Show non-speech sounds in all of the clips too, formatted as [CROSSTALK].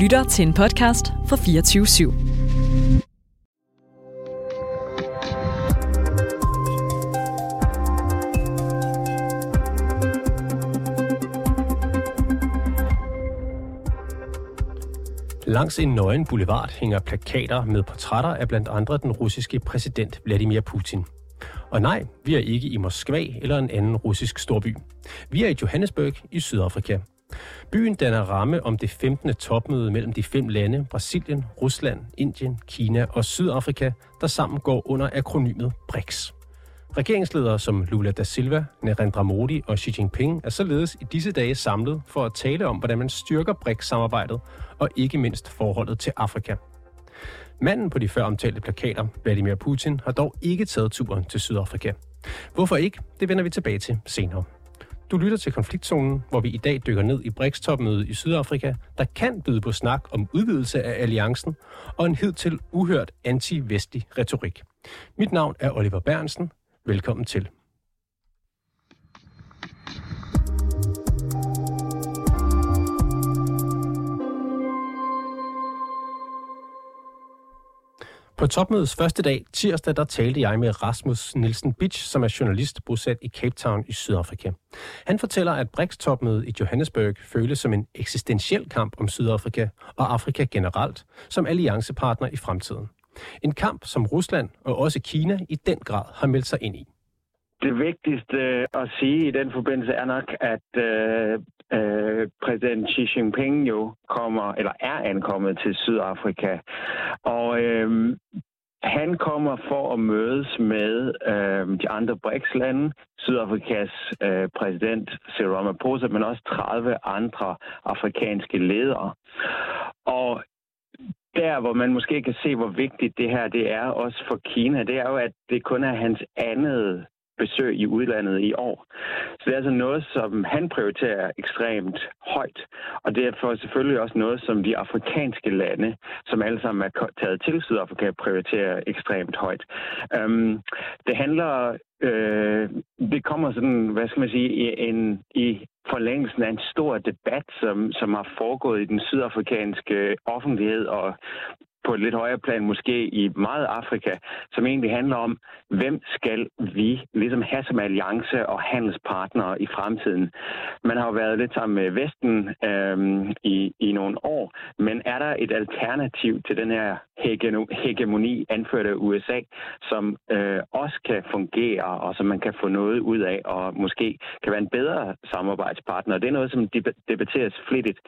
lytter til en podcast fra 24 /7. Langs en nøgen boulevard hænger plakater med portrætter af blandt andre den russiske præsident Vladimir Putin. Og nej, vi er ikke i Moskva eller en anden russisk storby. Vi er i Johannesburg i Sydafrika. Byen danner ramme om det 15. topmøde mellem de fem lande Brasilien, Rusland, Indien, Kina og Sydafrika, der sammen går under akronymet BRICS. Regeringsledere som Lula da Silva, Narendra Modi og Xi Jinping er således i disse dage samlet for at tale om, hvordan man styrker BRICS-samarbejdet og ikke mindst forholdet til Afrika. Manden på de før omtalte plakater, Vladimir Putin, har dog ikke taget turen til Sydafrika. Hvorfor ikke? Det vender vi tilbage til senere. Du lytter til konfliktzonen, hvor vi i dag dykker ned i BRICS-topmødet i Sydafrika, der kan byde på snak om udvidelse af alliancen og en hidtil uhørt anti-vestlig retorik. Mit navn er Oliver Bernsen. Velkommen til. På topmødets første dag, tirsdag, der talte jeg med Rasmus Nielsen Bitch, som er journalist bosat i Cape Town i Sydafrika. Han fortæller, at BRICS-topmødet i Johannesburg føles som en eksistentiel kamp om Sydafrika og Afrika generelt som alliancepartner i fremtiden. En kamp, som Rusland og også Kina i den grad har meldt sig ind i. Det vigtigste at sige i den forbindelse er nok, at øh, øh, præsident Xi Jinping jo kommer, eller er ankommet til Sydafrika. Og øh, han kommer for at mødes med øh, de andre BRICS-lande, Sydafrikas øh, præsident Cyril Ramaphosa, men også 30 andre afrikanske ledere. Og der, hvor man måske kan se, hvor vigtigt det her det er, også for Kina, det er jo, at det kun er hans andet besøg i udlandet i år. Så det er altså noget, som han prioriterer ekstremt højt. Og det er for selvfølgelig også noget, som de afrikanske lande, som alle sammen er taget til Sydafrika, prioriterer ekstremt højt. Øhm, det handler øh, det kommer sådan, hvad skal man sige, i, en, i forlængelsen af en stor debat, som, som har foregået i den sydafrikanske offentlighed og på et lidt højere plan måske i meget Afrika, som egentlig handler om, hvem skal vi ligesom have som alliance og handelspartnere i fremtiden. Man har jo været lidt sammen med Vesten øhm, i, i nogle år, men er der et alternativ til den her hegemoni anført af USA, som øh, også kan fungere og som man kan få noget ud af og måske kan være en bedre samarbejdspartner. Det er noget, som debatteres flittigt,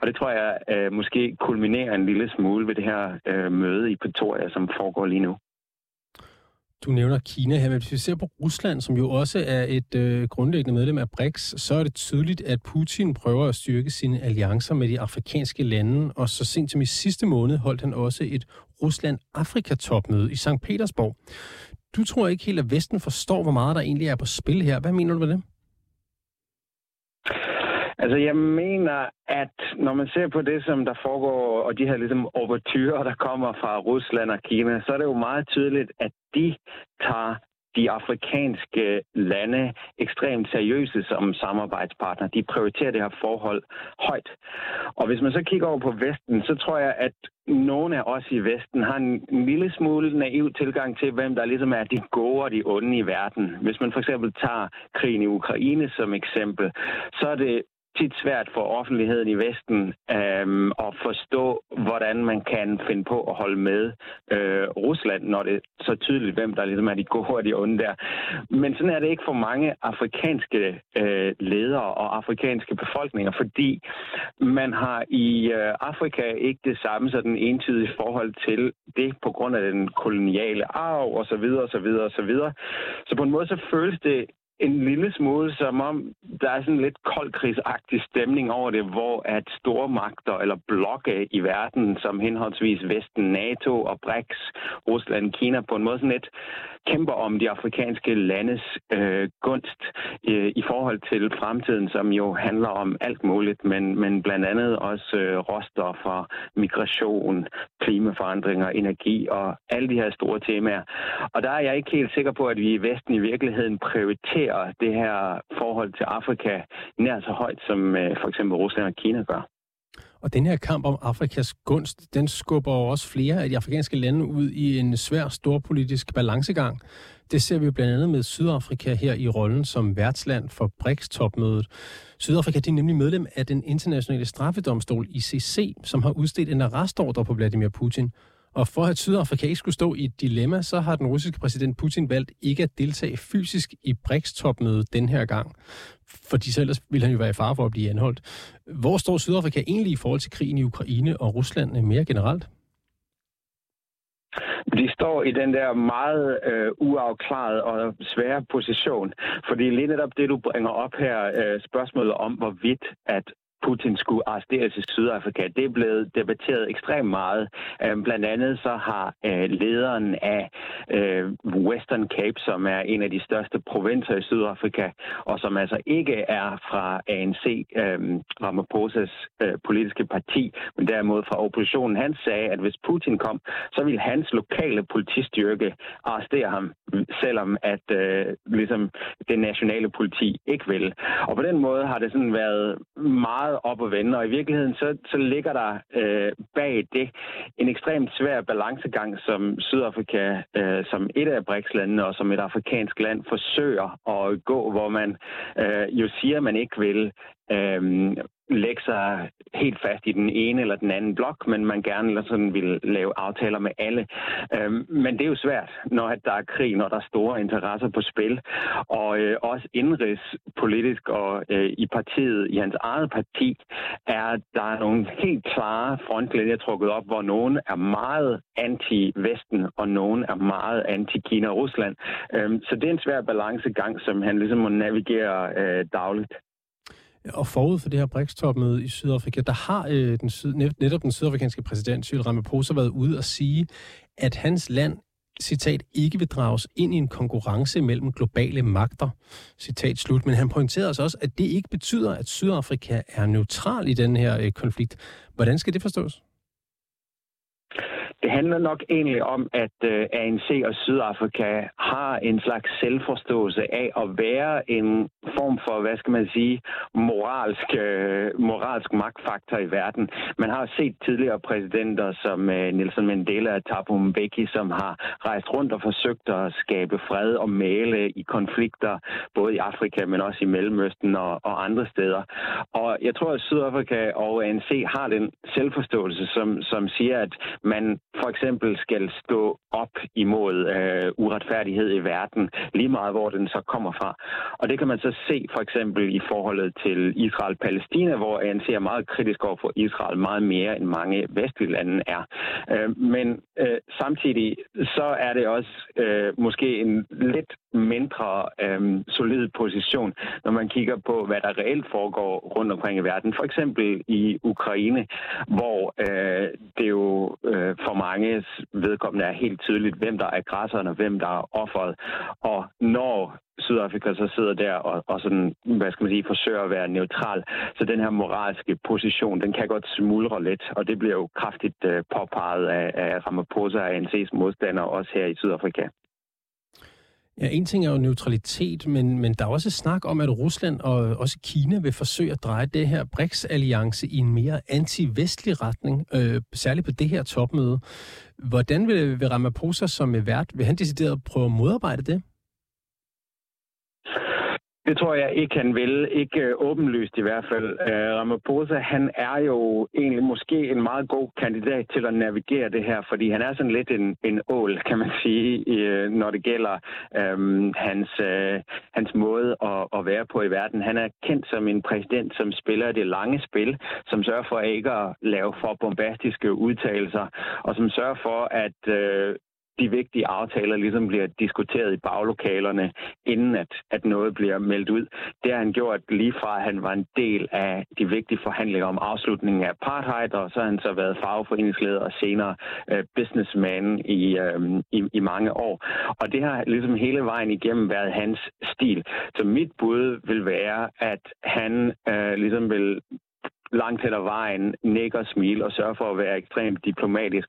og det tror jeg øh, måske kulminerer en lille smule ved det her øh, møde i Pretoria, som foregår lige nu. Du nævner Kina her, men hvis vi ser på Rusland, som jo også er et øh, grundlæggende medlem af BRICS, så er det tydeligt, at Putin prøver at styrke sine alliancer med de afrikanske lande, og så sent som i sidste måned holdt han også et Rusland-Afrika-topmøde i St. Petersborg. Du tror ikke helt, at Vesten forstår, hvor meget der egentlig er på spil her. Hvad mener du med det? Altså, jeg mener, at når man ser på det, som der foregår, og de her ligesom overtyrer, der kommer fra Rusland og Kina, så er det jo meget tydeligt, at de tager de afrikanske lande ekstremt seriøse som samarbejdspartner. De prioriterer det her forhold højt. Og hvis man så kigger over på Vesten, så tror jeg, at nogle af os i Vesten har en, lille smule naiv tilgang til, hvem der ligesom er de gode og de onde i verden. Hvis man for eksempel tager krigen i Ukraine som eksempel, så er det tit svært for offentligheden i Vesten øh, at forstå, hvordan man kan finde på at holde med øh, Rusland, når det er så tydeligt, hvem der ligesom er de gode og de onde der. Men sådan er det ikke for mange afrikanske øh, ledere og afrikanske befolkninger, fordi man har i øh, Afrika ikke det samme sådan entydige forhold til det på grund af den koloniale arv osv. osv. osv. Så på en måde så føles det en lille smule som om, der er sådan lidt koldkrigsagtig stemning over det, hvor at store magter eller blokke i verden, som henholdsvis Vesten, NATO og BRICS, Rusland, Kina, på en måde sådan lidt kæmper om de afrikanske landes øh, gunst øh, i forhold til fremtiden, som jo handler om alt muligt, men, men blandt andet også øh, råstoffer, migration, klimaforandringer, energi og alle de her store temaer. Og der er jeg ikke helt sikker på, at vi i Vesten i virkeligheden prioriterer det her forhold til Afrika nær så højt, som øh, for eksempel Rusland og Kina gør. Og den her kamp om Afrikas gunst, den skubber også flere af de afrikanske lande ud i en svær storpolitisk balancegang. Det ser vi jo blandt andet med Sydafrika her i rollen som værtsland for BRICS-topmødet. Sydafrika de er nemlig medlem af den internationale straffedomstol ICC, som har udstedt en arrestordre på Vladimir Putin. Og for at Sydafrika ikke skulle stå i et dilemma, så har den russiske præsident Putin valgt ikke at deltage fysisk i BRICS-topmødet den her gang. Fordi så ellers ville han jo være i fare for at blive anholdt. Hvor står Sydafrika egentlig i forhold til krigen i Ukraine og Rusland mere generelt? De står i den der meget øh, uafklarede og svære position. Fordi lige netop det, du bringer op her, øh, spørgsmålet om, hvorvidt at Putin skulle arresteres i Sydafrika. Det er blevet debatteret ekstremt meget. Øhm, blandt andet så har øh, lederen af øh, Western Cape, som er en af de største provinser i Sydafrika, og som altså ikke er fra ANC, øhm, Ramaphosa's øh, politiske parti, men derimod fra oppositionen, han sagde, at hvis Putin kom, så ville hans lokale politistyrke arrestere ham, mm, selvom at øh, ligesom det nationale politi ikke vil. Og på den måde har det sådan været meget meget op og vende, og i virkeligheden så, så ligger der øh, bag det en ekstremt svær balancegang, som Sydafrika øh, som et af BRICS-landene og som et afrikansk land forsøger at gå, hvor man øh, jo siger, at man ikke vil øh, lægge sig helt fast i den ene eller den anden blok, men man gerne sådan vil lave aftaler med alle. Øhm, men det er jo svært, når der er krig, når der er store interesser på spil. Og øh, også indrigspolitisk og øh, i partiet, i hans eget parti, er der er nogle helt klare frontlinjer trukket op, hvor nogen er meget anti-Vesten, og nogen er meget anti-Kina og Rusland. Øhm, så det er en svær balancegang, som han ligesom må navigere øh, dagligt. Og forud for det her BRICS-topmøde i Sydafrika, der har øh, den syd, netop den sydafrikanske præsident Cyril Ramaphosa været ude og sige, at hans land citat, ikke vil drages ind i en konkurrence mellem globale magter, citat slut. Men han pointerede altså også, at det ikke betyder, at Sydafrika er neutral i den her øh, konflikt. Hvordan skal det forstås? Det handler nok egentlig om, at øh, ANC og Sydafrika har en slags selvforståelse af at være en form for, hvad skal man sige, moralsk, øh, moralsk magtfaktor i verden. Man har set tidligere præsidenter som øh, Nelson Mandela og Thabo Mbeki, som har rejst rundt og forsøgt at skabe fred og male i konflikter, både i Afrika, men også i Mellemøsten og, og andre steder. Og jeg tror, at Sydafrika og ANC har den selvforståelse, som, som siger, at man for eksempel skal stå op imod øh, uretfærdighed i verden, lige meget hvor den så kommer fra. Og det kan man så se for eksempel i forholdet til Israel-Palæstina, hvor ANC er meget kritisk over for Israel meget mere end mange vestlige lande er. Øh, men øh, samtidig så er det også øh, måske en lidt mindre øh, solid position, når man kigger på, hvad der reelt foregår rundt omkring i verden. For eksempel i Ukraine, hvor øh, det jo øh, for mange vedkommende er helt tydeligt, hvem der er aggressoren og hvem der er offeret. Og når Sydafrika så sidder der og, og sådan, hvad skal man sige, forsøger at være neutral. Så den her moralske position, den kan godt smuldre lidt, og det bliver jo kraftigt uh, påpeget af, af Ramaphosa og ANC's modstandere også her i Sydafrika. Ja, en ting er jo neutralitet, men, men der er også snak om, at Rusland og også Kina vil forsøge at dreje det her BRICS-alliance i en mere anti-vestlig retning, øh, særligt på det her topmøde. Hvordan vil, vil Ramaphosa som vært, vil han decideret prøve at modarbejde det? Det tror jeg ikke, han vil. Ikke øh, åbenlyst i hvert fald. Øh, Ramaphosa, han er jo egentlig måske en meget god kandidat til at navigere det her, fordi han er sådan lidt en, en ål, kan man sige, øh, når det gælder um, hans, øh, hans måde at, at være på i verden. Han er kendt som en præsident, som spiller det lange spil, som sørger for ikke at lave for bombastiske udtalelser, og som sørger for, at øh, de vigtige aftaler ligesom bliver diskuteret i baglokalerne, inden at, at noget bliver meldt ud. Det har han gjort lige fra, at han var en del af de vigtige forhandlinger om afslutningen af apartheid, og så har han så været fagforeningsleder og senere øh, businessman i, øh, i, i mange år. Og det har ligesom hele vejen igennem været hans stil. Så mit bud vil være, at han øh, ligesom vil langt hen ad vejen nikker, smil og sørge for at være ekstremt diplomatisk.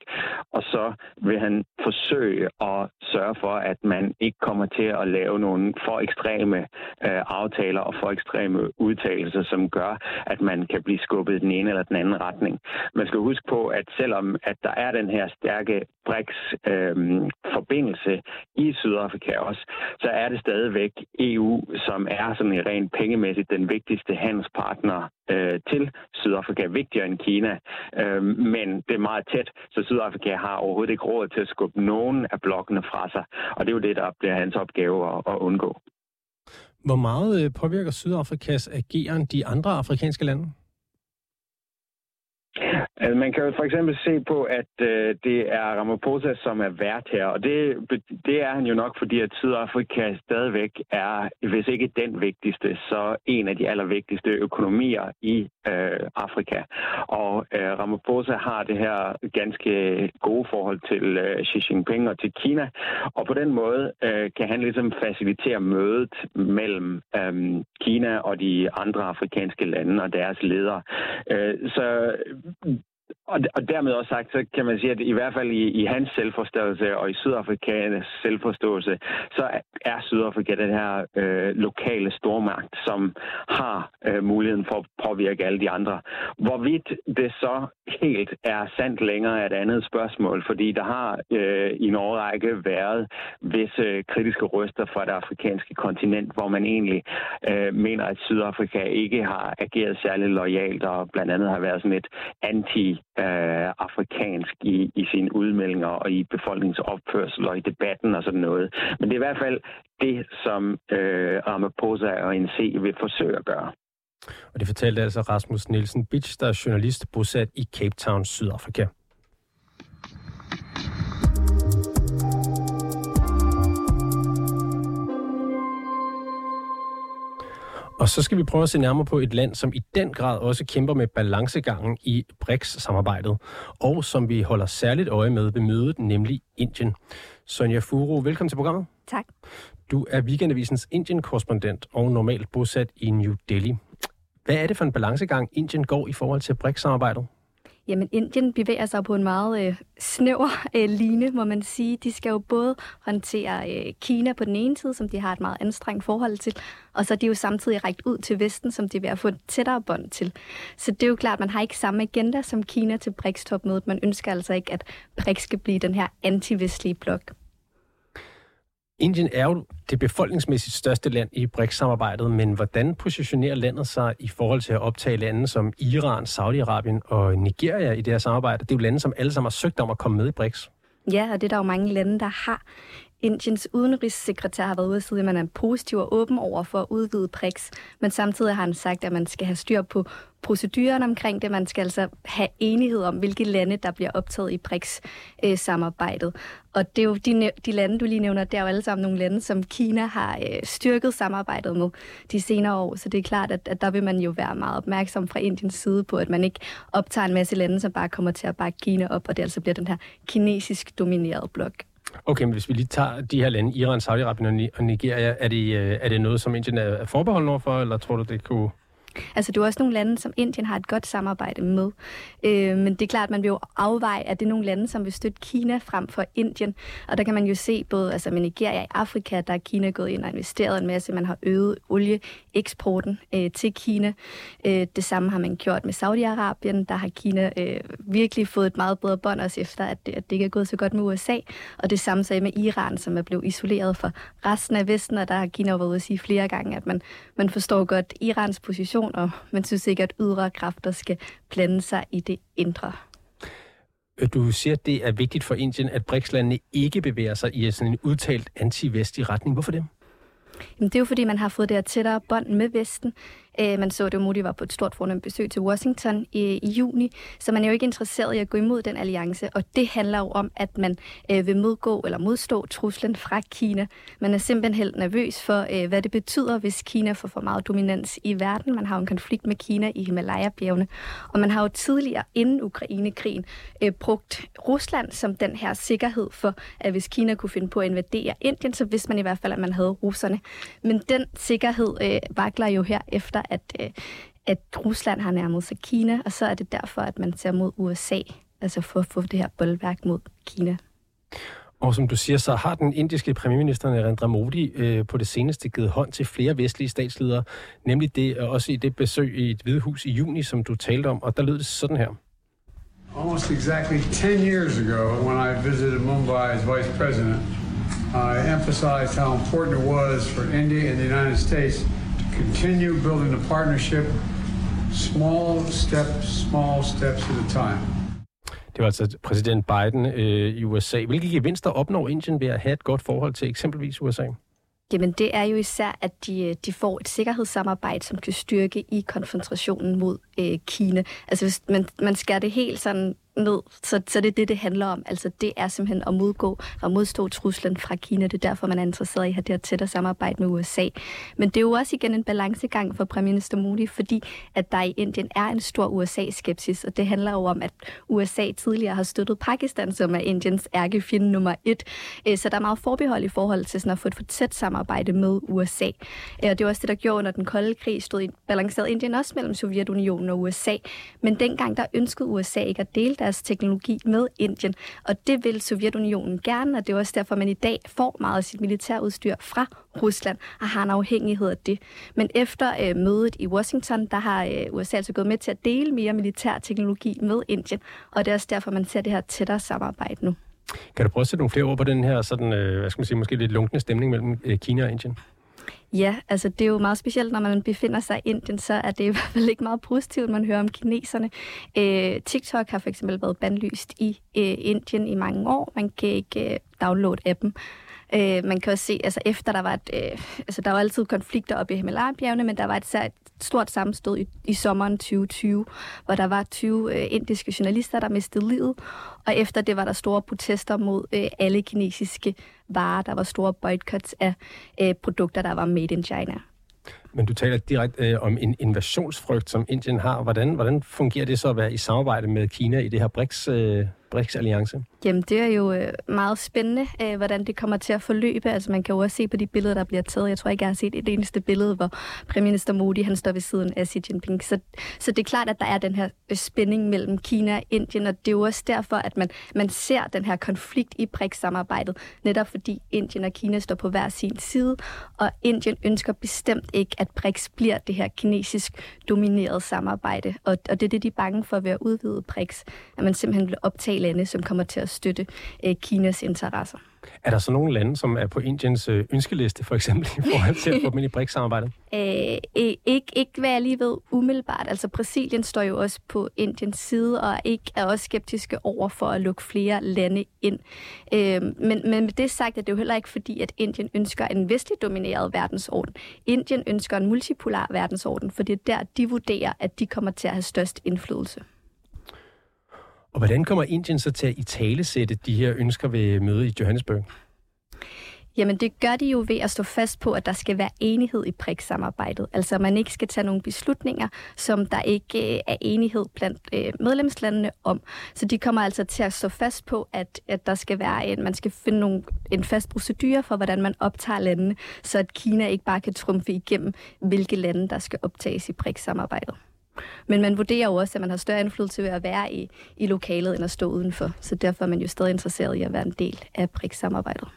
Og så vil han forsøge at sørge for, at man ikke kommer til at lave nogle for ekstreme øh, aftaler og for ekstreme udtalelser, som gør, at man kan blive skubbet i den ene eller den anden retning. Man skal huske på, at selvom at der er den her stærke BRICS-forbindelse øh, i Sydafrika også, så er det stadigvæk EU, som er sådan rent pengemæssigt den vigtigste handelspartner øh, til Sydafrika, er vigtigere end Kina. Øh, men det er meget tæt, så Sydafrika har overhovedet ikke råd til at skubbe nogen af blokkene fra sig. Og det er jo det, der bliver hans opgave at, at undgå. Hvor meget øh, påvirker Sydafrikas ageren de andre afrikanske lande? Altså, man kan jo for eksempel se på, at øh, det er Ramaphosa, som er vært her, og det, det er han jo nok, fordi at Sydafrika stadigvæk er, hvis ikke den vigtigste, så en af de allervigtigste økonomier i øh, Afrika. Og øh, Ramaphosa har det her ganske gode forhold til øh, Xi Jinping og til Kina, og på den måde øh, kan han ligesom facilitere mødet mellem øh, Kina og de andre afrikanske lande og deres ledere. Øh, så og, og dermed også sagt, så kan man sige, at i hvert fald i, i hans selvforståelse og i Sydafrikanernes selvforståelse, så er Sydafrika den her øh, lokale stormagt, som har øh, muligheden for at påvirke alle de andre. Hvorvidt det så helt er sandt længere er et andet spørgsmål, fordi der har øh, i en årrække været visse kritiske røster fra det afrikanske kontinent, hvor man egentlig øh, mener, at Sydafrika ikke har ageret særlig lojalt og blandt andet har været sådan et anti øh, afrikansk i, i sine udmeldinger og i befolkningsopførsel og i debatten og sådan noget. Men det er i hvert fald det, som øh, Ramaphosa og NC vil forsøge at gøre. Og det fortalte altså Rasmus Nielsen Bitch, der er journalist bosat i Cape Town, Sydafrika. Og så skal vi prøve at se nærmere på et land, som i den grad også kæmper med balancegangen i BRICS-samarbejdet, og som vi holder særligt øje med ved mødet, nemlig Indien. Sonja Furo, velkommen til programmet. Tak. Du er Weekendavisens Indien-korrespondent og normalt bosat i New Delhi. Hvad er det for en balancegang, Indien går i forhold til BRICS-samarbejdet? Jamen, Indien bevæger sig på en meget øh, snæver øh, line, må man sige. De skal jo både håndtere øh, Kina på den ene side, som de har et meget anstrengt forhold til, og så er de jo samtidig rækket ud til Vesten, som de vil have få et tættere bånd til. Så det er jo klart, at man har ikke samme agenda som Kina til BRICS-topmødet. Man ønsker altså ikke, at BRICS skal blive den her anti-vestlige blok. Indien er jo det befolkningsmæssigt største land i BRICS-samarbejdet, men hvordan positionerer landet sig i forhold til at optage lande som Iran, Saudi-Arabien og Nigeria i det her samarbejde? Det er jo lande, som alle sammen har søgt om at komme med i BRICS. Ja, og det er der jo mange lande, der har. Indiens udenrigssekretær har været ude at sige, at man er positiv og åben over for at udvide PRIX, men samtidig har han sagt, at man skal have styr på proceduren omkring det. Man skal altså have enighed om, hvilke lande, der bliver optaget i BRICS-samarbejdet. Øh, og det er jo de, de lande, du lige nævner, det er jo alle sammen nogle lande, som Kina har øh, styrket samarbejdet med de senere år. Så det er klart, at, at der vil man jo være meget opmærksom fra Indiens side på, at man ikke optager en masse lande, som bare kommer til at bakke Kina op, og det altså bliver den her kinesisk dominerede blok. Okay, men hvis vi lige tager de her lande, Iran, Saudi-Arabien og Nigeria, er det, øh, er det noget, som Indien er forbeholden overfor, eller tror du, det kunne Altså, det er også nogle lande, som Indien har et godt samarbejde med. Øh, men det er klart, at man vil jo afveje, at det er nogle lande, som vil støtte Kina frem for Indien. Og der kan man jo se både altså med Nigeria i Afrika, der er Kina gået ind og investeret en masse. Man har øget olieeksporten øh, til Kina. Øh, det samme har man gjort med Saudi-Arabien. Der har Kina øh, virkelig fået et meget bedre bånd også efter, at det, at det ikke er gået så godt med USA. Og det samme sagde med Iran, som er blevet isoleret fra resten af Vesten. Og der har Kina været ude at sige flere gange, at man, man forstår godt Irans position situation, og man synes ikke, at ydre kræfter skal blande sig i det indre. Øh, du siger, at det er vigtigt for Indien, at BRICS-landene ikke bevæger sig i sådan en udtalt anti-vestlig retning. Hvorfor det? Jamen, det er jo fordi, man har fået det her tættere bånd med Vesten. Øh, man så det, Modi var på et stort fornemt besøg til Washington i, i juni, så man er jo ikke interesseret i at gå imod den alliance, og det handler jo om, at man øh, vil modgå eller modstå truslen fra Kina. Man er simpelthen helt nervøs for, øh, hvad det betyder, hvis Kina får for meget dominans i verden. Man har jo en konflikt med Kina i Himalaya-bjergene, og man har jo tidligere inden Ukraine-krigen øh, brugt Rusland som den her sikkerhed for, at hvis Kina kunne finde på at invadere Indien, så vidste man i hvert fald, at man havde russerne. Men den sikkerhed øh, vakler jo her efter, at, øh, at Rusland har nærmet sig Kina, og så er det derfor, at man ser mod USA, altså for at få det her boldværk mod Kina. Og som du siger, så har den indiske premierminister Narendra Modi øh, på det seneste givet hånd til flere vestlige statsledere, nemlig det øh, også i det besøg i et hvidehus i juni, som du talte om, og der lød det sådan her. Almost exactly 10 years ago, when I visited Mumbai as vice president, I emphasized how important it was for India and the United States continue building a partnership, small steps, small steps at a time. Det var altså præsident Biden øh, i USA. Hvilke gevinster opnår Indien ved at have et godt forhold til eksempelvis USA? Jamen det er jo især, at de, de får et sikkerhedssamarbejde, som kan styrke i konfrontationen mod øh, Kina. Altså hvis man, man skærer det helt sådan ned. Så, så det er det, det handler om. Altså det er simpelthen at modgå og modstå truslen fra Kina. Det er derfor, man er interesseret i at have det her tættere samarbejde med USA. Men det er jo også igen en balancegang for premierminister Modi, fordi at der i Indien er en stor USA-skepsis, og det handler jo om, at USA tidligere har støttet Pakistan, som er Indiens ærkefjende nummer et. Øh, så der er meget forbehold i forhold til sådan at få et for tæt samarbejde med USA. Øh, og det var også det, der gjorde, når den kolde krig stod i balanceret Indien også mellem Sovjetunionen og USA. Men dengang der ønskede USA ikke at dele deres teknologi med Indien. Og det vil Sovjetunionen gerne, og det er også derfor, man i dag får meget af sit militærudstyr fra Rusland og har en afhængighed af det. Men efter øh, mødet i Washington, der har øh, USA altså gået med til at dele mere militær teknologi med Indien, og det er også derfor, man ser det her tættere samarbejde nu. Kan du prøve at sætte nogle flere ord på den her sådan, øh, hvad skal man sige, måske lidt lunkende stemning mellem øh, Kina og Indien? Ja, altså det er jo meget specielt, når man befinder sig i Indien, så er det i [LAUGHS] hvert fald ikke meget positivt, man hører om kineserne. Øh, TikTok har for eksempel været bandlyst i øh, Indien i mange år. Man kan ikke øh, downloade appen. Øh, man kan også se, altså efter der var et, øh, altså der var altid konflikter oppe i Himalaya-bjergene, men der var et, et stort sammenstød i, i sommeren 2020, hvor der var 20 øh, indiske journalister, der mistede livet, og efter det var der store protester mod øh, alle kinesiske varer. Der var store boycotts af øh, produkter, der var made in China. Men du taler direkte øh, om en invasionsfrygt, som Indien har. Hvordan, hvordan fungerer det så at være i samarbejde med Kina i det her BRICS, øh, BRICS-alliance? Jamen, det er jo øh, meget spændende, øh, hvordan det kommer til at forløbe. Altså, man kan jo også se på de billeder, der bliver taget. Jeg tror ikke, jeg har set et eneste billede, hvor premierminister Modi han står ved siden af Xi Jinping. Så, så det er klart, at der er den her øh, spænding mellem Kina og Indien, og det er jo også derfor, at man, man ser den her konflikt i BRICS-samarbejdet, netop fordi Indien og Kina står på hver sin side, og Indien ønsker bestemt ikke, at BRICS bliver det her kinesisk domineret samarbejde. Og, og det er det, de er bange for ved at udvide BRICS, at man simpelthen vil optage lande, som kommer til at støtte øh, Kinas interesser. Er der så nogle lande, som er på Indiens øh, ønskeliste, for eksempel, i forhold til at få dem ind i BRICS-samarbejdet? [LAUGHS] Øh, ikke, ikke hvad jeg lige ved umiddelbart. Altså Brasilien står jo også på Indiens side, og ikke er også skeptiske over for at lukke flere lande ind. Øh, men, men med det sagt er det jo heller ikke fordi, at Indien ønsker en vestlig domineret verdensorden. Indien ønsker en multipolar verdensorden, for det er der, de vurderer, at de kommer til at have størst indflydelse. Og hvordan kommer Indien så til at italesætte de her ønsker ved mødet i Johannesburg? Jamen det gør de jo ved at stå fast på, at der skal være enighed i BRICS-samarbejdet. Altså man ikke skal tage nogle beslutninger, som der ikke øh, er enighed blandt øh, medlemslandene om. Så de kommer altså til at stå fast på, at, at der skal være en, man skal finde nogle, en fast procedure for, hvordan man optager landene, så at Kina ikke bare kan trumfe igennem, hvilke lande, der skal optages i BRICS-samarbejdet. Men man vurderer jo også, at man har større indflydelse ved at være i, i lokalet, end at stå udenfor. Så derfor er man jo stadig interesseret i at være en del af BRICS-samarbejdet.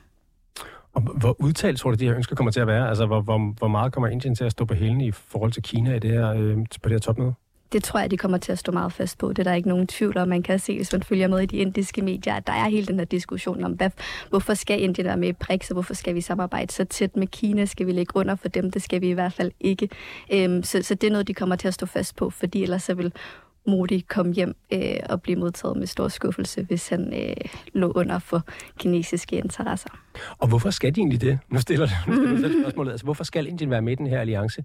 Og hvor udtalt tror du, de her ønsker kommer til at være? Altså, hvor, hvor, hvor meget kommer Indien til at stå på hælene i forhold til Kina i det her, øh, på det her topmøde? Det tror jeg, de kommer til at stå meget fast på. Det er der ikke nogen tvivl om. Man kan se, hvis man følger med i de indiske medier, at der er hele den her diskussion om, hvad, hvorfor skal Indien være med i BRICS, og hvorfor skal vi samarbejde så tæt med Kina? Skal vi ligge under for dem? Det skal vi i hvert fald ikke. Øhm, så, så det er noget, de kommer til at stå fast på, fordi ellers så vil Modi komme hjem øh, og blive modtaget med stor skuffelse, hvis han øh, lå under for kinesiske interesser. Og hvorfor skal de egentlig det? Nu stiller, du [LAUGHS] spørgsmålet. Altså, hvorfor skal Indien være med i den her alliance,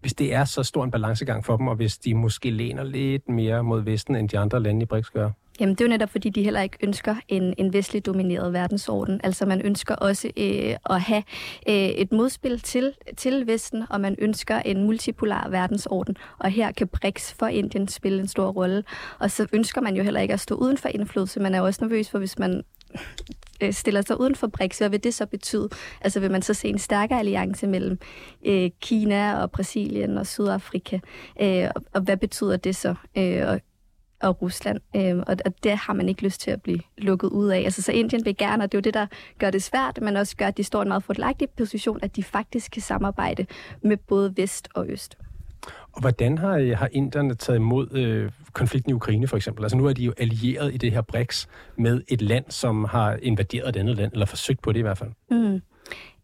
hvis det er så stor en balancegang for dem, og hvis de måske læner lidt mere mod Vesten, end de andre lande i BRICS gør? Jamen, det er jo netop, fordi de heller ikke ønsker en, en vestlig domineret verdensorden. Altså, man ønsker også øh, at have øh, et modspil til, til Vesten, og man ønsker en multipolar verdensorden. Og her kan BRICS for Indien spille en stor rolle. Og så ønsker man jo heller ikke at stå uden for indflydelse. Man er jo også nervøs for, hvis man øh, stiller sig uden for BRICS, hvad vil det så betyde? Altså vil man så se en stærkere alliance mellem øh, Kina og Brasilien og Sydafrika? Øh, og, og hvad betyder det så? Øh, og, og Rusland, øh, og, og det har man ikke lyst til at blive lukket ud af. Altså, så Indien vil gerne, og det er jo det, der gør det svært, men også gør, at de står i en meget fordelagtig position, at de faktisk kan samarbejde med både vest og øst. Og hvordan har, har inderne taget imod øh, konflikten i Ukraine for eksempel? Altså nu er de jo allieret i det her BRICS med et land, som har invaderet et andet land, eller forsøgt på det i hvert fald. Mm.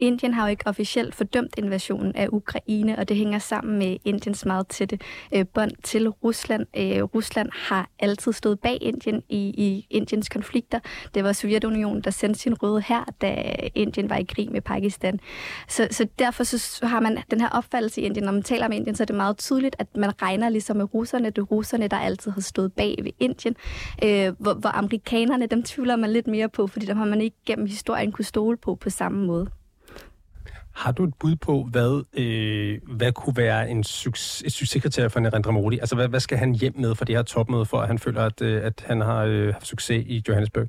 Indien har jo ikke officielt fordømt invasionen af Ukraine, og det hænger sammen med Indiens meget tætte øh, bånd til Rusland. Øh, Rusland har altid stået bag Indien i, i Indiens konflikter. Det var Sovjetunionen, der sendte sin røde her, da Indien var i krig med Pakistan. Så, så derfor så har man den her opfattelse i Indien. Når man taler om Indien, så er det meget tydeligt, at man regner ligesom med russerne. Det er russerne, der altid har stået bag ved Indien. Øh, hvor, hvor amerikanerne, dem tvivler man lidt mere på, fordi dem har man ikke gennem historien kunne stole på på samme måde. Har du et bud på, hvad, øh, hvad kunne være en succes, et succeskriterie for Narendra Modi? Altså, hvad, hvad skal han hjem med for det her topmøde, for at han føler, at, øh, at han har øh, haft succes i Johannesburg?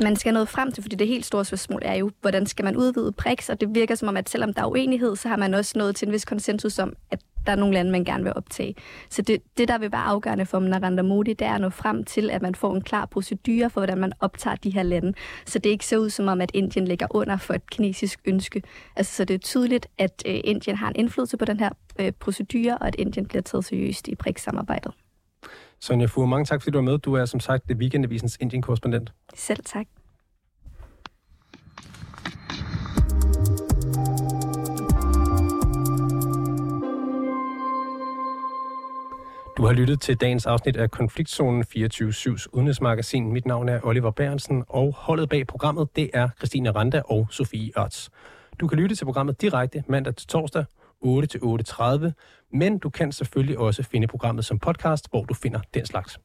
Man skal nå frem til, fordi det helt store spørgsmål er jo, hvordan skal man udvide BRICS, og det virker som om, at selvom der er uenighed, så har man også nået til en vis konsensus om, at der er nogle lande, man gerne vil optage. Så det, det der vil være afgørende for Narendra Modi, det er at nå frem til, at man får en klar procedure for, hvordan man optager de her lande. Så det ikke ser ud som om, at Indien ligger under for et kinesisk ønske. Altså, så det er tydeligt, at øh, Indien har en indflydelse på den her øh, procedure, og at Indien bliver taget seriøst i BRICS-samarbejdet. Sonja Fuhr, mange tak, fordi du var med. Du er som sagt Weekendavisens Indien-korrespondent. Selv tak. Du har lyttet til dagens afsnit af Konfliktzonen 24-7's udenrigsmagasin. Mit navn er Oliver Bærensen, og holdet bag programmet, det er Christine Randa og Sofie Ørts. Du kan lytte til programmet direkte mandag til torsdag 8 til 8.30, men du kan selvfølgelig også finde programmet som podcast, hvor du finder den slags.